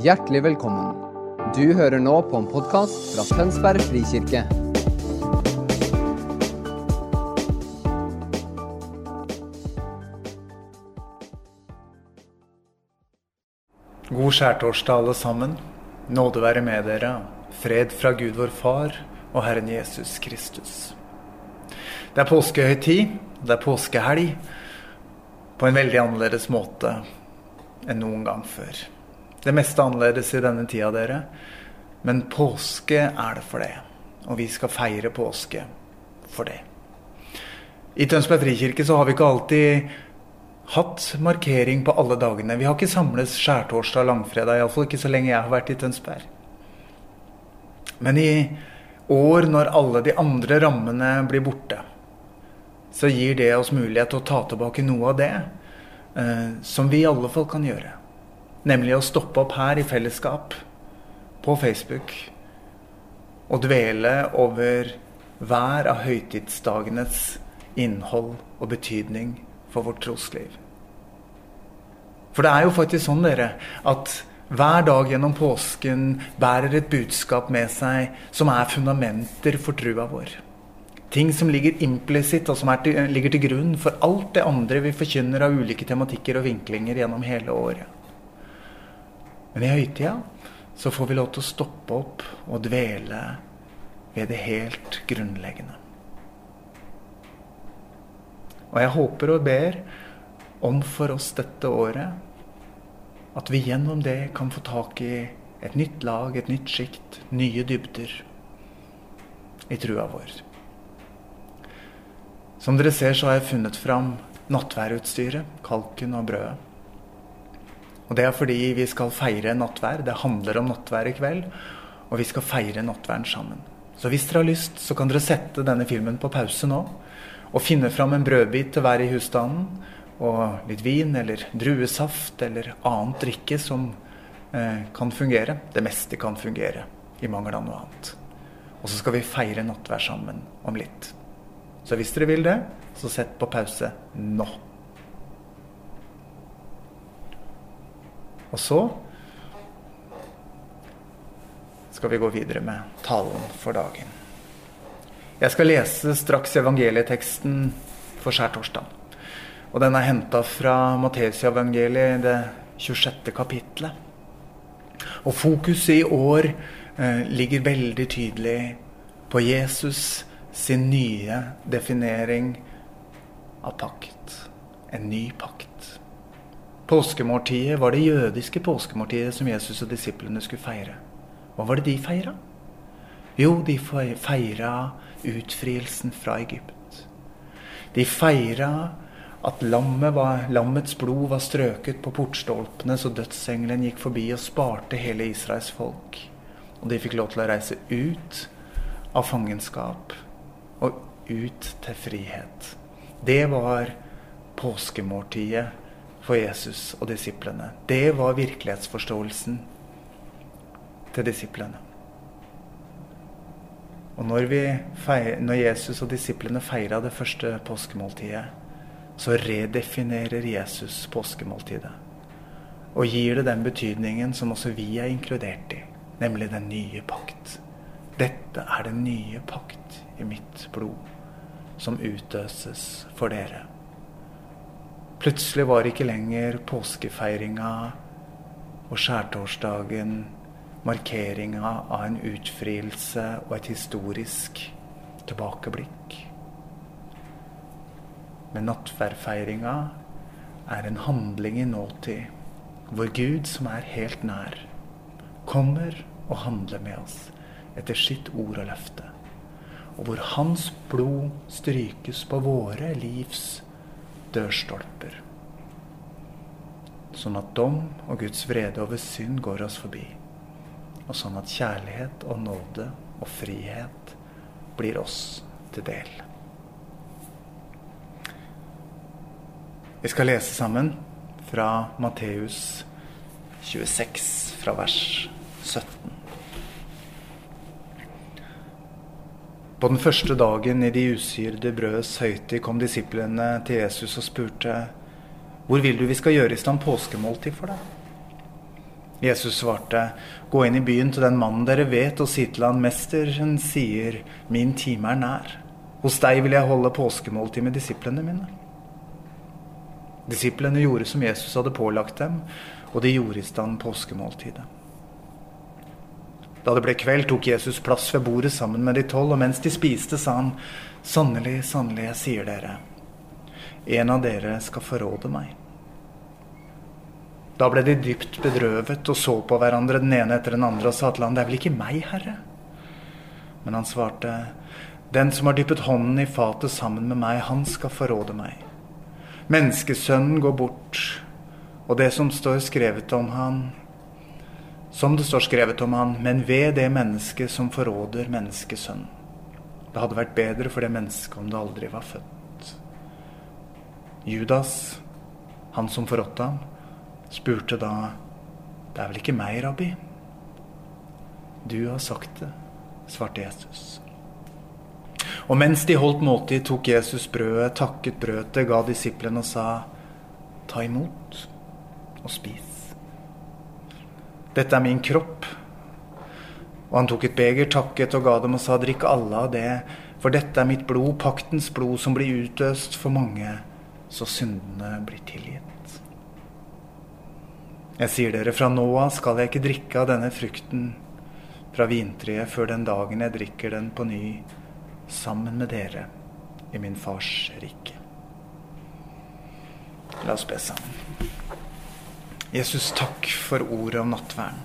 Hjertelig velkommen. Du hører nå på en podkast fra Tønsberg frikirke. God skjærtorsdag, alle sammen. Nåde være med dere. Fred fra Gud vår Far og Herren Jesus Kristus. Det er påskehøytid, det er påskehelg, på en veldig annerledes måte enn noen gang før. Det meste er annerledes i denne tida, dere. Men påske er det for det. Og vi skal feire påske for det. I Tønsberg frikirke så har vi ikke alltid hatt markering på alle dagene. Vi har ikke samles skjærtorsdag langfredag, iallfall ikke så lenge jeg har vært i Tønsberg. Men i år, når alle de andre rammene blir borte, så gir det oss mulighet til å ta tilbake noe av det eh, som vi i alle fall kan gjøre. Nemlig å stoppe opp her i fellesskap på Facebook og dvele over hver av høytidsdagenes innhold og betydning for vårt trosliv. For det er jo faktisk sånn, dere, at hver dag gjennom påsken bærer et budskap med seg som er fundamenter for trua vår. Ting som ligger implisitt, og som til, ligger til grunn for alt det andre vi forkynner av ulike tematikker og vinklinger gjennom hele året. Men i høytida så får vi lov til å stoppe opp og dvele ved det helt grunnleggende. Og jeg håper og ber om for oss dette året at vi gjennom det kan få tak i et nytt lag, et nytt sjikt, nye dybder i trua vår. Som dere ser, så har jeg funnet fram nattværutstyret, kalken og brødet. Og det er fordi vi skal feire nattvær. Det handler om nattvær i kveld. Og vi skal feire nattværen sammen. Så hvis dere har lyst, så kan dere sette denne filmen på pause nå. Og finne fram en brødbit til hver i husstanden. Og litt vin eller druesaft eller annet drikke som eh, kan fungere. Det meste kan fungere, i mangel av noe annet. Og så skal vi feire nattvær sammen om litt. Så hvis dere vil det, så sett på pause nå. Og så skal vi gå videre med talen for dagen. Jeg skal lese straks evangelieteksten for skjærtorsdag. Og den er henta fra Matteusevangeliet, det 26. kapitlet. Og fokuset i år eh, ligger veldig tydelig på Jesus sin nye definering av pakt. En ny pakt. Påskemåltidet var det jødiske påskemåltidet som Jesus og disiplene skulle feire. Hva var det de feira? Jo, de feira utfrielsen fra Egypt. De feira at lammet var, lammets blod var strøket på portstolpene så dødsengelen gikk forbi og sparte hele Israels folk. Og de fikk lov til å reise ut av fangenskap og ut til frihet. Det var påskemåltidet for Jesus og disiplene. Det var virkelighetsforståelsen til disiplene. Og når, feir, når Jesus og disiplene feira det første påskemåltidet, så redefinerer Jesus påskemåltidet. Og gir det den betydningen som også vi er inkludert i, nemlig den nye pakt. Dette er den nye pakt i mitt blod, som utøses for dere. Plutselig var ikke lenger påskefeiringa og skjærtorsdagen markeringa av en utfrielse og et historisk tilbakeblikk. Men nattverdfeiringa er en handling i nåtid, hvor Gud, som er helt nær, kommer og handler med oss etter sitt ord og løfte og hvor hans blod strykes på våre livs dørstolper. Sånn at dom og Guds vrede over synd går oss forbi. Og sånn at kjærlighet og nåde og frihet blir oss til del. Vi skal lese sammen fra Matteus 26, fra vers 17. På den første dagen i de usyrede brøds høytid kom disiplene til Jesus og spurte hvor vil du vi skal gjøre i stand påskemåltid for deg? Jesus svarte, gå inn i byen til den mannen dere vet, og si til han, mesteren sier, min time er nær. Hos deg vil jeg holde påskemåltid med disiplene mine. Disiplene gjorde som Jesus hadde pålagt dem, og de gjorde i stand påskemåltidet. Da det ble kveld, tok Jesus plass ved bordet sammen med de tolv, og mens de spiste, sa han, sannelig, sannelig, jeg sier dere, en av dere skal forråde meg. Da ble de dypt bedrøvet og så på hverandre den ene etter den andre og sa til ham, det er vel ikke meg, Herre? Men han svarte, den som har dyppet hånden i fatet sammen med meg, han skal forråde meg. Menneskesønnen går bort, og det som står skrevet om han, som det står skrevet om han, men ved det mennesket som forråder menneskesønnen. Det hadde vært bedre for det mennesket om det aldri var født. Judas, han som forrådte ham, spurte da Det er vel ikke meg, rabbi? Du har sagt det, svarte Jesus. Og mens de holdt måltid, tok Jesus brødet, takket brødet, ga disiplene og sa, ta imot og spis. Dette er min kropp. Og han tok et beger, takket og ga dem og sa, drikk alle av det, for dette er mitt blod, paktens blod, som blir utøst for mange, så syndene blir tilgitt. Jeg sier dere, fra nå av skal jeg ikke drikke av denne frukten fra vintreet før den dagen jeg drikker den på ny sammen med dere i min fars rike. La oss be sammen. Jesus, takk for ordet om nattverden.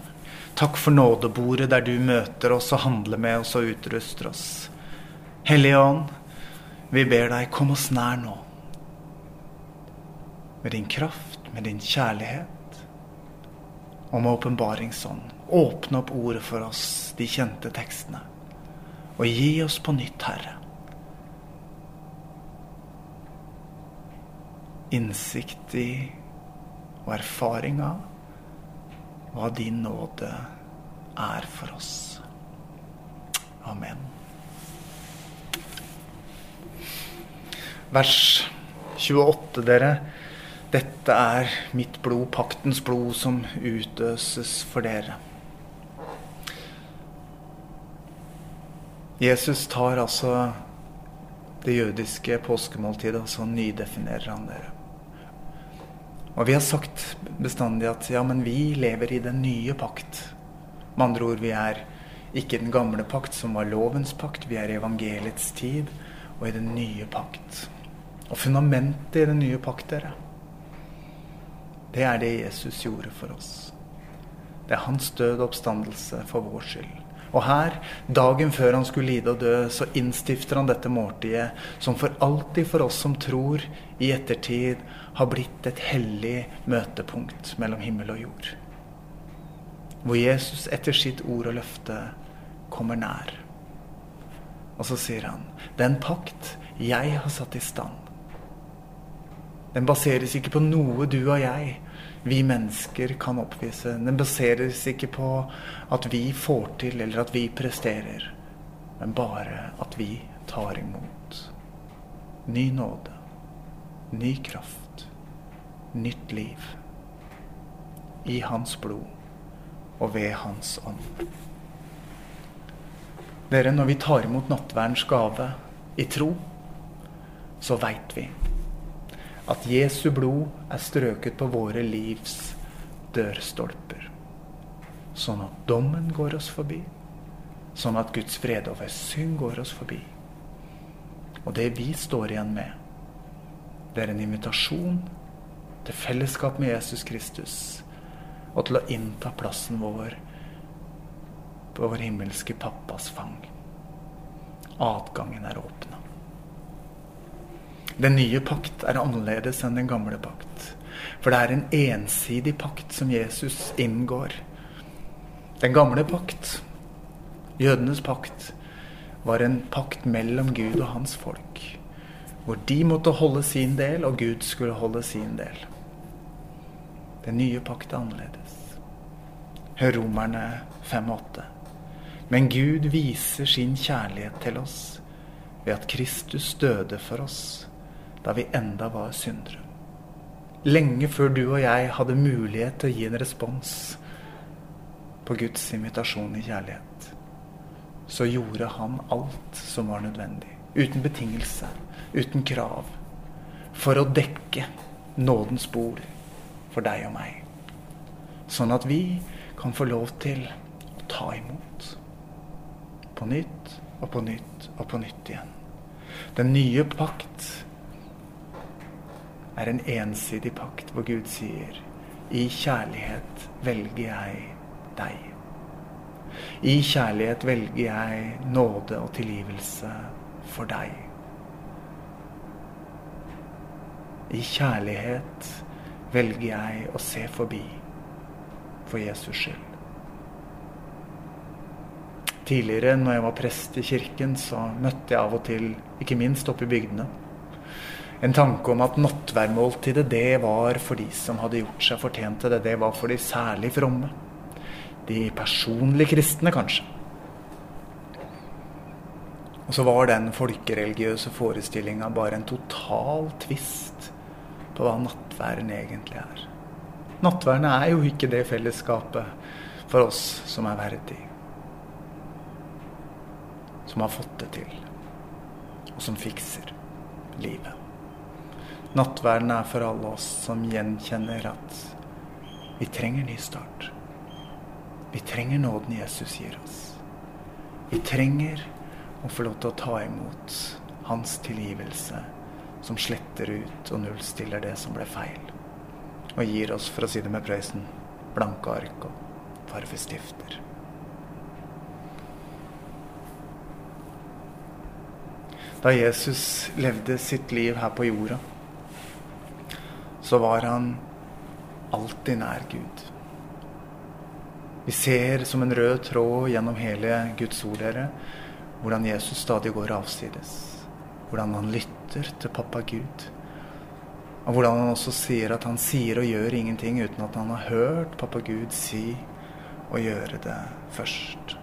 Takk for nådebordet der du møter oss og handler med oss og utruster oss. Hellige Ånd, vi ber deg, kom oss nær nå. Med din kraft, med din kjærlighet om åpenbaringsånd. Åpne opp ordet for oss, de kjente tekstene. Og gi oss på nytt, Herre. Innsikt i og erfaring av hva din nåde er for oss. Amen. Vers 28, dere. Dette er mitt blod, paktens blod, som utøses for dere. Jesus tar altså det jødiske påskemåltidet, og så nydefinerer han dere. Og vi har sagt bestandig at ja, men vi lever i den nye pakt. Med andre ord, vi er ikke den gamle pakt, som var lovens pakt. Vi er i evangeliets tid og i den nye pakt. Og fundamentet i den nye pakt, dere, det er det Jesus gjorde for oss. Det er hans død og oppstandelse for vår skyld. Og her, dagen før han skulle lide og dø, så innstifter han dette måltidet, som for alltid for oss som tror, i ettertid har blitt et hellig møtepunkt mellom himmel og jord. Hvor Jesus etter sitt ord og løfte kommer nær. Og så sier han, den pakt jeg har satt i stand, den baseres ikke på noe du og jeg vi mennesker kan oppvise. Den baseres ikke på at vi får til, eller at vi presterer, men bare at vi tar imot. Ny nåde, ny kraft, nytt liv. I Hans blod og ved Hans ånd. Dere, når vi tar imot nattverdens gave i tro, så veit vi at Jesu blod er strøket på våre livs dørstolper. Sånn at dommen går oss forbi. Sånn at Guds fred over synd går oss forbi. Og det vi står igjen med, det er en invitasjon til fellesskap med Jesus Kristus og til å innta plassen vår på vår himmelske pappas fang. Adgangen er åpna. Den nye pakt er annerledes enn den gamle pakt. For det er en ensidig pakt som Jesus inngår. Den gamle pakt, jødenes pakt, var en pakt mellom Gud og hans folk. Hvor de måtte holde sin del, og Gud skulle holde sin del. Den nye pakt er annerledes. Hør Romerne 5,8. Men Gud viser sin kjærlighet til oss ved at Kristus døde for oss da vi enda var syndere. Lenge før du og jeg hadde mulighet til å gi en respons, på Guds invitasjon i kjærlighet, så gjorde han alt som var nødvendig. Uten betingelse, uten krav. For å dekke nådens bord for deg og meg. Sånn at vi kan få lov til å ta imot. På nytt og på nytt og på nytt igjen. Den nye pakt er en ensidig pakt hvor Gud sier i kjærlighet velger jeg deg. I kjærlighet velger jeg nåde og tilgivelse for deg. I kjærlighet velger jeg å se forbi for Jesus skyld. Tidligere, når jeg var prest i kirken, så møtte jeg av og til, ikke minst oppe i bygdene, en tanke om at nattverdmåltidet, det var for de som hadde gjort seg fortjent til det. Det var for de særlig fromme. De personlig kristne, kanskje. Og så var den folkereligiøse forestillinga bare en total tvist på hva nattværen egentlig er. Nattverden er jo ikke det fellesskapet for oss som er verdig som har fått det til, og som fikser livet. Nattverden er for alle oss som gjenkjenner at vi trenger ny start. Vi trenger nåden Jesus gir oss. Vi trenger å få lov til å ta imot hans tilgivelse, som sletter ut og nullstiller det som ble feil. Og gir oss, for å si det med Prøysen, blanke ark og farvestifter. Da Jesus levde sitt liv her på jorda, så var han alltid nær Gud. Vi ser som en rød tråd gjennom hele Guds ord, dere, hvordan Jesus stadig går avsides. Hvordan han lytter til pappa Gud. Og hvordan han også sier at han sier og gjør ingenting uten at han har hørt pappa Gud si og gjøre det først.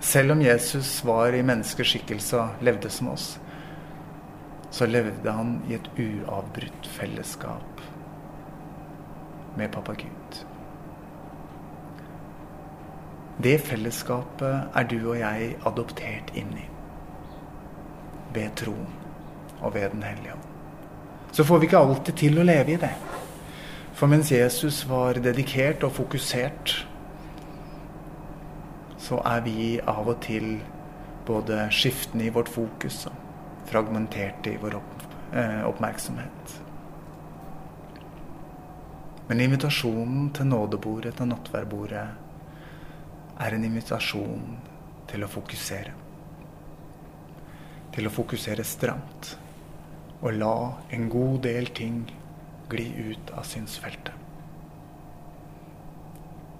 Selv om Jesus var i menneskeskikkelse og levde som oss, så levde han i et uavbrutt fellesskap med pappa Gud. Det fellesskapet er du og jeg adoptert inn i. Ved troen og ved Den hellige ånd. Så får vi ikke alltid til å leve i det. For mens Jesus var dedikert og fokusert så er vi av og til både skiftende i vårt fokus og fragmenterte i vår opp, eh, oppmerksomhet. Men invitasjonen til nådebordet, til nattverdbordet, er en invitasjon til å fokusere. Til å fokusere stramt. Og la en god del ting gli ut av synsfeltet.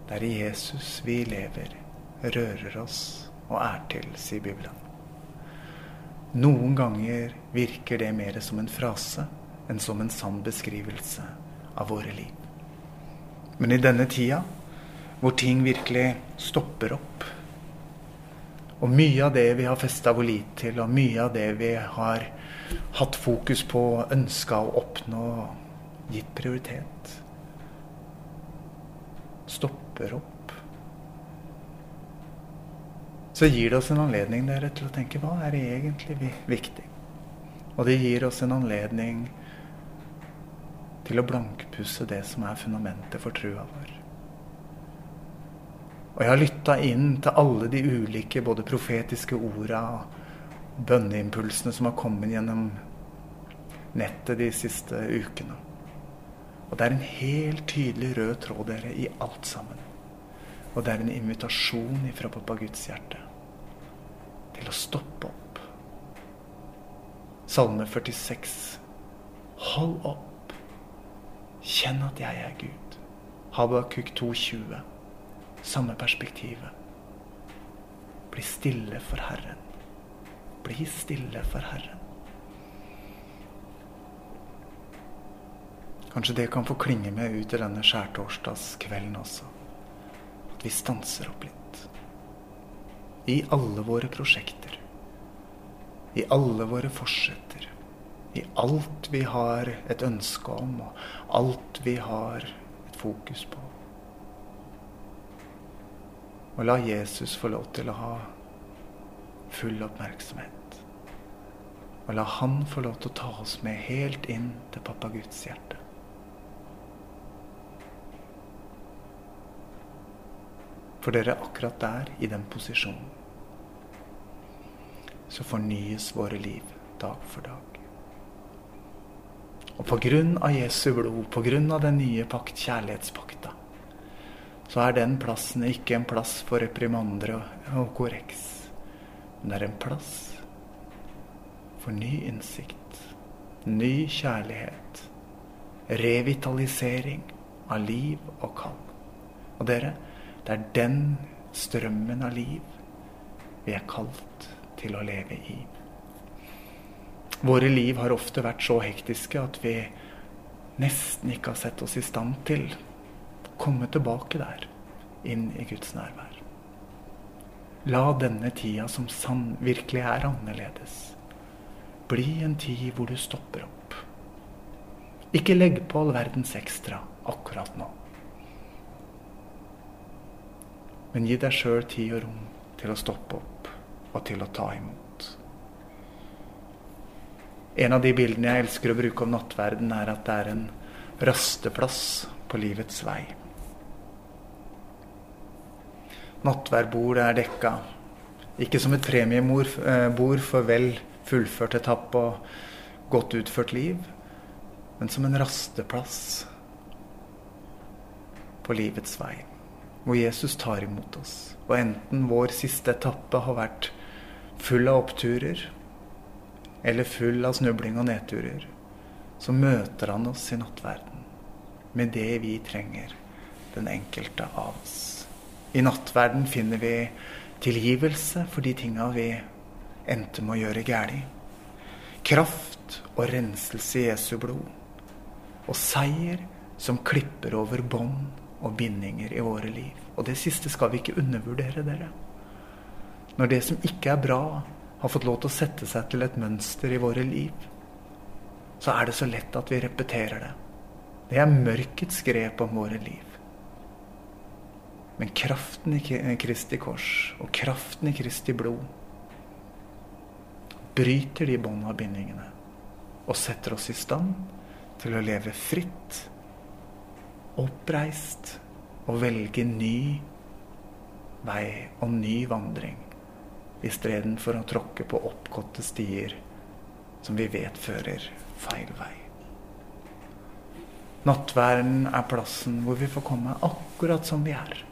Det er i Jesus vi lever rører oss og er til, sier Bibelen. Noen ganger virker det mer som en frase enn som en sann beskrivelse av våre liv. Men i denne tida, hvor ting virkelig stopper opp, og mye av det vi har festa vår lit til, og mye av det vi har hatt fokus på, ønska å oppnå, gitt prioritet, stopper opp så gir det oss en anledning dere, til å tenke hva er egentlig viktig? Og det gir oss en anledning til å blankpusse det som er fundamentet for trua vår. Og jeg har lytta inn til alle de ulike både profetiske orda og bønneimpulsene som har kommet gjennom nettet de siste ukene. Og det er en helt tydelig rød tråd dere i alt sammen. Og det er en invitasjon ifra pappa Guds hjerte til å stoppe opp. Salme 46. Hold opp. Kjenn at jeg er Gud. Habakuk 2,20. Samme perspektivet. Bli stille for Herren. Bli stille for Herren. Kanskje det kan få klinge med ut i denne skjærtorsdagskvelden også. At vi stanser opp litt i alle våre prosjekter, i alle våre forsetter, i alt vi har et ønske om, og alt vi har et fokus på. Og la Jesus få lov til å ha full oppmerksomhet. Og la han få lov til å ta oss med helt inn til pappa Guds hjerte. For dere akkurat der, i den posisjonen, så fornyes våre liv dag for dag. Og på grunn av Jesu blod, på grunn av den nye pakt, kjærlighetspakta, så er den plassen ikke en plass for reprimander og korreks. Men det er en plass for ny innsikt, ny kjærlighet, revitalisering av liv og kall. Og dere, det er den strømmen av liv vi er kalt til å leve i. Våre liv har ofte vært så hektiske at vi nesten ikke har sett oss i stand til å komme tilbake der, inn i Guds nærvær. La denne tida som sann virkelig er annerledes, bli en tid hvor du stopper opp. Ikke legg på all verdens ekstra akkurat nå. Men gi deg sjøl tid og rom til å stoppe opp og til å ta imot. En av de bildene jeg elsker å bruke om nattverden, er at det er en rasteplass på livets vei. Nattverdbordet er dekka, ikke som et premiebord eh, for vel fullført etappe og godt utført liv, men som en rasteplass på livets vei, hvor Jesus tar imot oss. Og enten vår siste etappe har vært full av oppturer, eller full av snubling og nedturer, så møter han oss i nattverden med det vi trenger, den enkelte av oss. I nattverden finner vi tilgivelse for de tinga vi endte med å gjøre galt. Kraft og renselse i Jesu blod. Og seier som klipper over bånd og bindinger i våre liv. Og det siste skal vi ikke undervurdere, dere. Når det som ikke er bra, har fått lov til å sette seg til et mønster i våre liv, så er det så lett at vi repeterer det. Det er mørkets grep om våre liv. Men kraften i Kristi kors og kraften i Kristi blod bryter de bånd av bindingene og setter oss i stand til å leve fritt, oppreist og velge ny vei og ny vandring istedenfor å tråkke på oppgåtte stier som vi vet fører feil vei. Nattverden er plassen hvor vi får komme akkurat som vi er.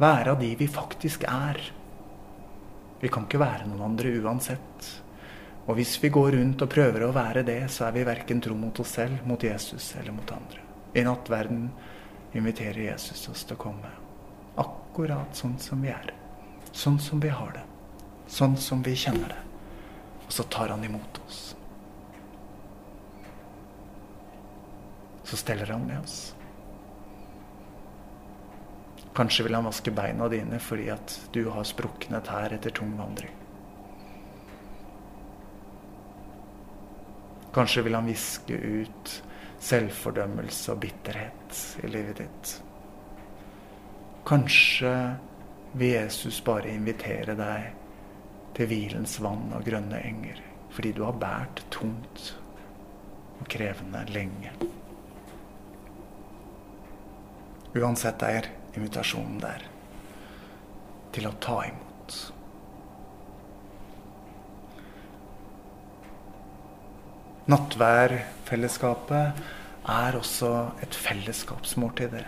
Være av de vi faktisk er. Vi kan ikke være noen andre uansett. Og hvis vi går rundt og prøver å være det, så er vi verken tro mot oss selv, mot Jesus eller mot andre. I nattverden inviterer Jesus oss til å komme akkurat sånn som vi er sånn som vi har det. Sånn som vi kjenner det. Og så tar han imot oss. Så steller han med oss. Kanskje vil han vaske beina dine fordi at du har sprukne her etter tung vandring. Kanskje vil han viske ut selvfordømmelse og bitterhet i livet ditt. Kanskje vil Jesus bare invitere deg til hvilens vann og grønne enger. Fordi du har båret tungt og krevende lenge. Uansett er invitasjonen der til å ta imot. Nattværfellesskapet er også et fellesskapsmåltid.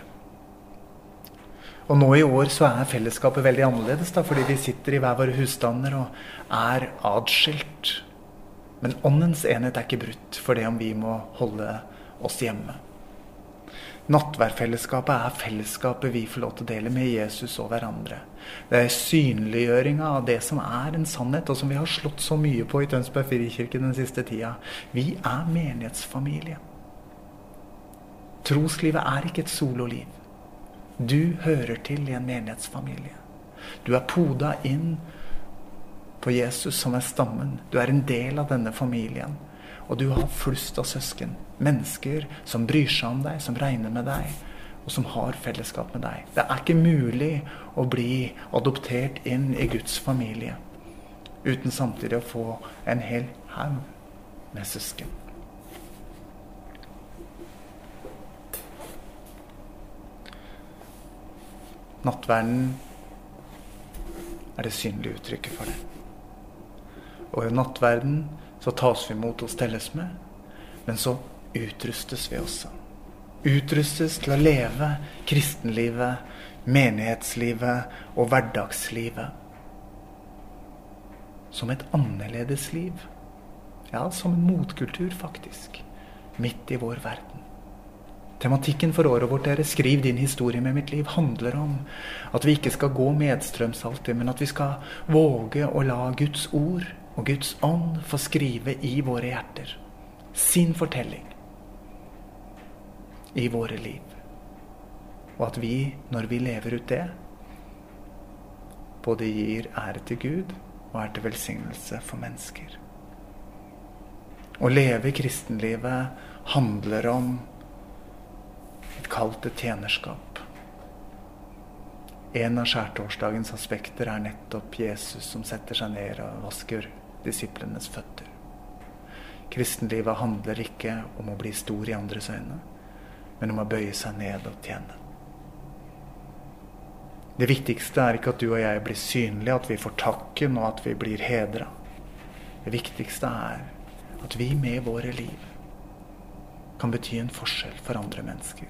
Og nå i år så er fellesskapet veldig annerledes, da, fordi vi sitter i hver våre husstander og er atskilt. Men åndens enhet er ikke brutt for det om vi må holde oss hjemme. Nattværfellesskapet er fellesskapet vi får lov til å dele med Jesus og hverandre. Det er synliggjøringa av det som er en sannhet, og som vi har slått så mye på i Tønsberg frikirke den siste tida. Vi er menighetsfamilie. Troslivet er ikke et sololiv. Du hører til i en menighetsfamilie. Du er poda inn på Jesus, som er stammen. Du er en del av denne familien. Og du har flust av søsken. Mennesker som bryr seg om deg, som regner med deg. og som har fellesskap med deg. Det er ikke mulig å bli adoptert inn i Guds familie uten samtidig å få en hel haug med søsken. Nattverden er det synlige uttrykket for det. Og i nattverden så tas vi imot og stelles med, men så utrustes vi også. Utrustes til å leve kristenlivet, menighetslivet og hverdagslivet som et annerledes liv. Ja, som en motkultur, faktisk. Midt i vår verden. Tematikken for året vårt dere, 'Skriv din historie med mitt liv', handler om at vi ikke skal gå medstrøms alltid, men at vi skal våge å la Guds ord og Guds ånd får skrive i våre hjerter sin fortelling i våre liv. Og at vi, når vi lever ut det, både gir ære til Gud og er til velsignelse for mennesker. Å leve i kristenlivet handler om et kall tjenerskap. En av skjærtorsdagens aspekter er nettopp Jesus som setter seg ned og vasker disiplenes føtter. Kristenlivet handler ikke om å bli stor i andres øyne, men om å bøye seg ned og tjene. Det viktigste er ikke at du og jeg blir synlige, at vi får takken og at vi blir hedra. Det viktigste er at vi med våre liv kan bety en forskjell for andre mennesker.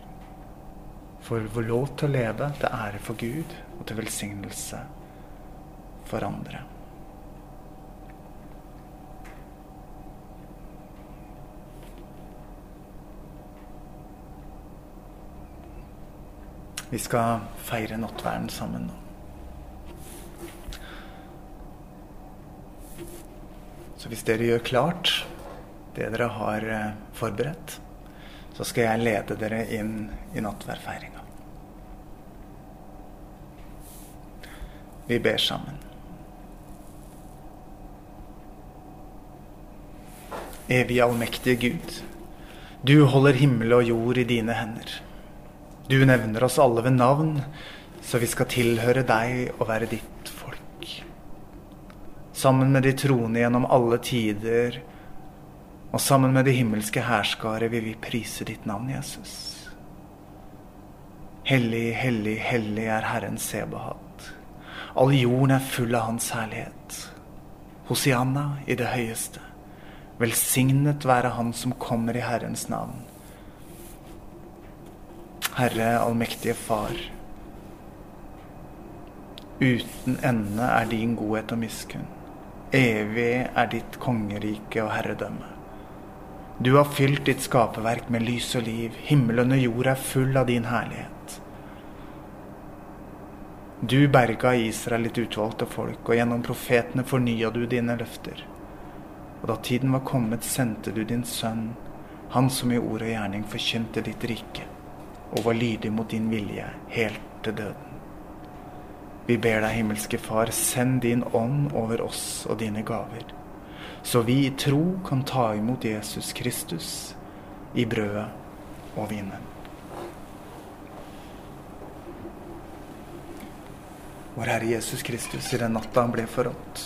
For vår lov til å leve til ære for Gud og til velsignelse for andre. Vi skal feire nattverden sammen nå. Så hvis dere gjør klart det dere har eh, forberedt, så skal jeg lede dere inn i nattverdfeiringa. Vi ber sammen. Evig allmektige Gud, du holder himmel og jord i dine hender. Du nevner oss alle ved navn, så vi skal tilhøre deg og være ditt folk. Sammen med de troende gjennom alle tider, og sammen med det himmelske hærskaret vil vi prise ditt navn, Jesus. Hellig, hellig, hellig er Herren Sebahat. All jorden er full av Hans herlighet. Hosianna i det høyeste. Velsignet være Han som kommer i Herrens navn. Herre allmektige Far. Uten ende er din godhet og miskunn. Evig er ditt kongerike og herredømme. Du har fylt ditt skaperverk med lys og liv. Himmelen og jord er full av din herlighet. Du berga Israel ditt utvalgte folk, og gjennom profetene fornya du dine løfter. Og da tiden var kommet, sendte du din sønn, han som i ord og gjerning forkynte ditt rike og var lydig mot din vilje helt til døden. Vi ber deg, himmelske Far, send din ånd over oss og dine gaver, så vi i tro kan ta imot Jesus Kristus i brødet og vinen. Vår Herre Jesus Kristus, i den natta han ble forrådt,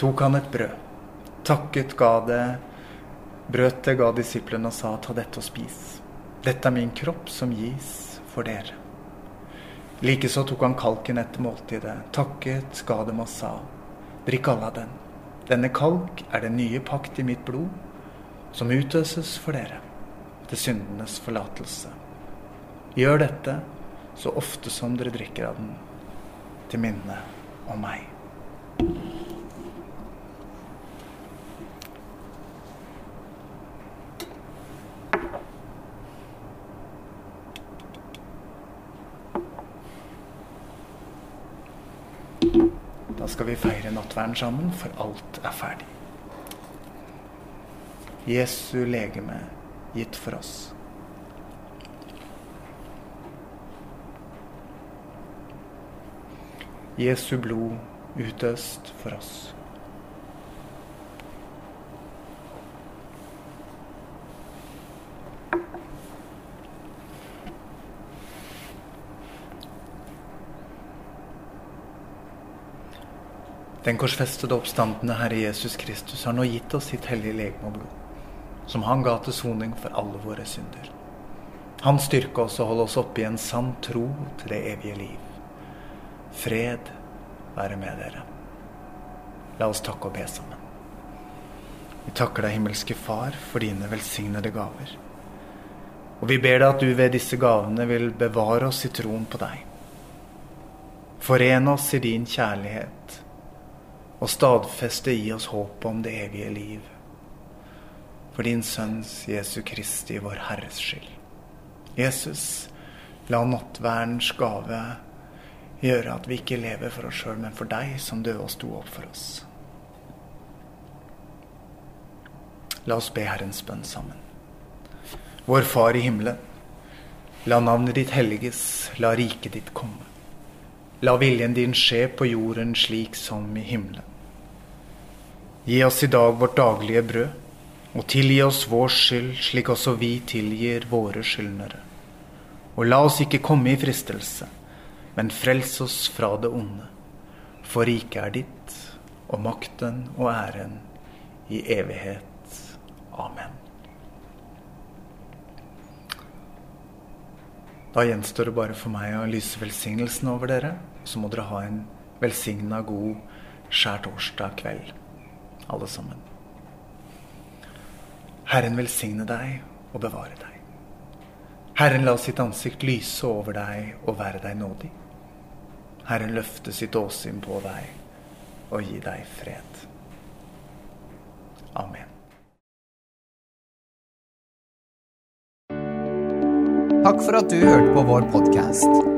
tok han et brød, takket, ga det, brøt det, ga disiplene og sa, ta dette og spis. Dette er min kropp som gis for dere. Likeså tok han kalken etter måltidet, takket, ga dem og sa, drikk alle av den. Denne kalk er den nye pakt i mitt blod, som utøses for dere, til syndenes forlatelse. Gjør dette så ofte som dere drikker av den, til minne om meg. Skal vi feire nattverden sammen, for alt er ferdig. Jesu legeme gitt for oss. Jesu blod utøst for oss. Den korsfestede oppstandende Herre Jesus Kristus har nå gitt oss sitt hellige legeme og blod, som han ga til soning for alle våre synder. Han styrker oss og holder oss oppe i en sann tro til det evige liv. Fred være med dere. La oss takke og be sammen. Vi takker deg, himmelske Far, for dine velsignede gaver. Og vi ber deg at du ved disse gavene vil bevare oss i troen på deg. Forene oss i din kjærlighet og stadfeste i oss håpet om det evige liv. For din Sønns Jesu Kristi, vår Herres skyld. Jesus, la nattverdens gave gjøre at vi ikke lever for oss sjøl, men for deg som døde og sto opp for oss. La oss be Herrens bønn sammen. Vår Far i himmelen. La navnet ditt helliges, la riket ditt komme. La viljen din skje på jorden slik som i himmelen. Gi oss i dag vårt daglige brød, og tilgi oss vår skyld, slik også vi tilgir våre skyldnere. Og la oss ikke komme i fristelse, men frels oss fra det onde. For riket er ditt, og makten og æren i evighet. Amen. Da gjenstår det bare for meg å lyse velsignelsen over dere. Så må dere ha en velsigna god skjærtorsdag kveld, alle sammen. Herren velsigne deg og bevare deg. Herren la sitt ansikt lyse over deg og være deg nådig. Herren løfte sitt åsyn på deg og gi deg fred. Amen. Takk for at du hørte på vår podkast.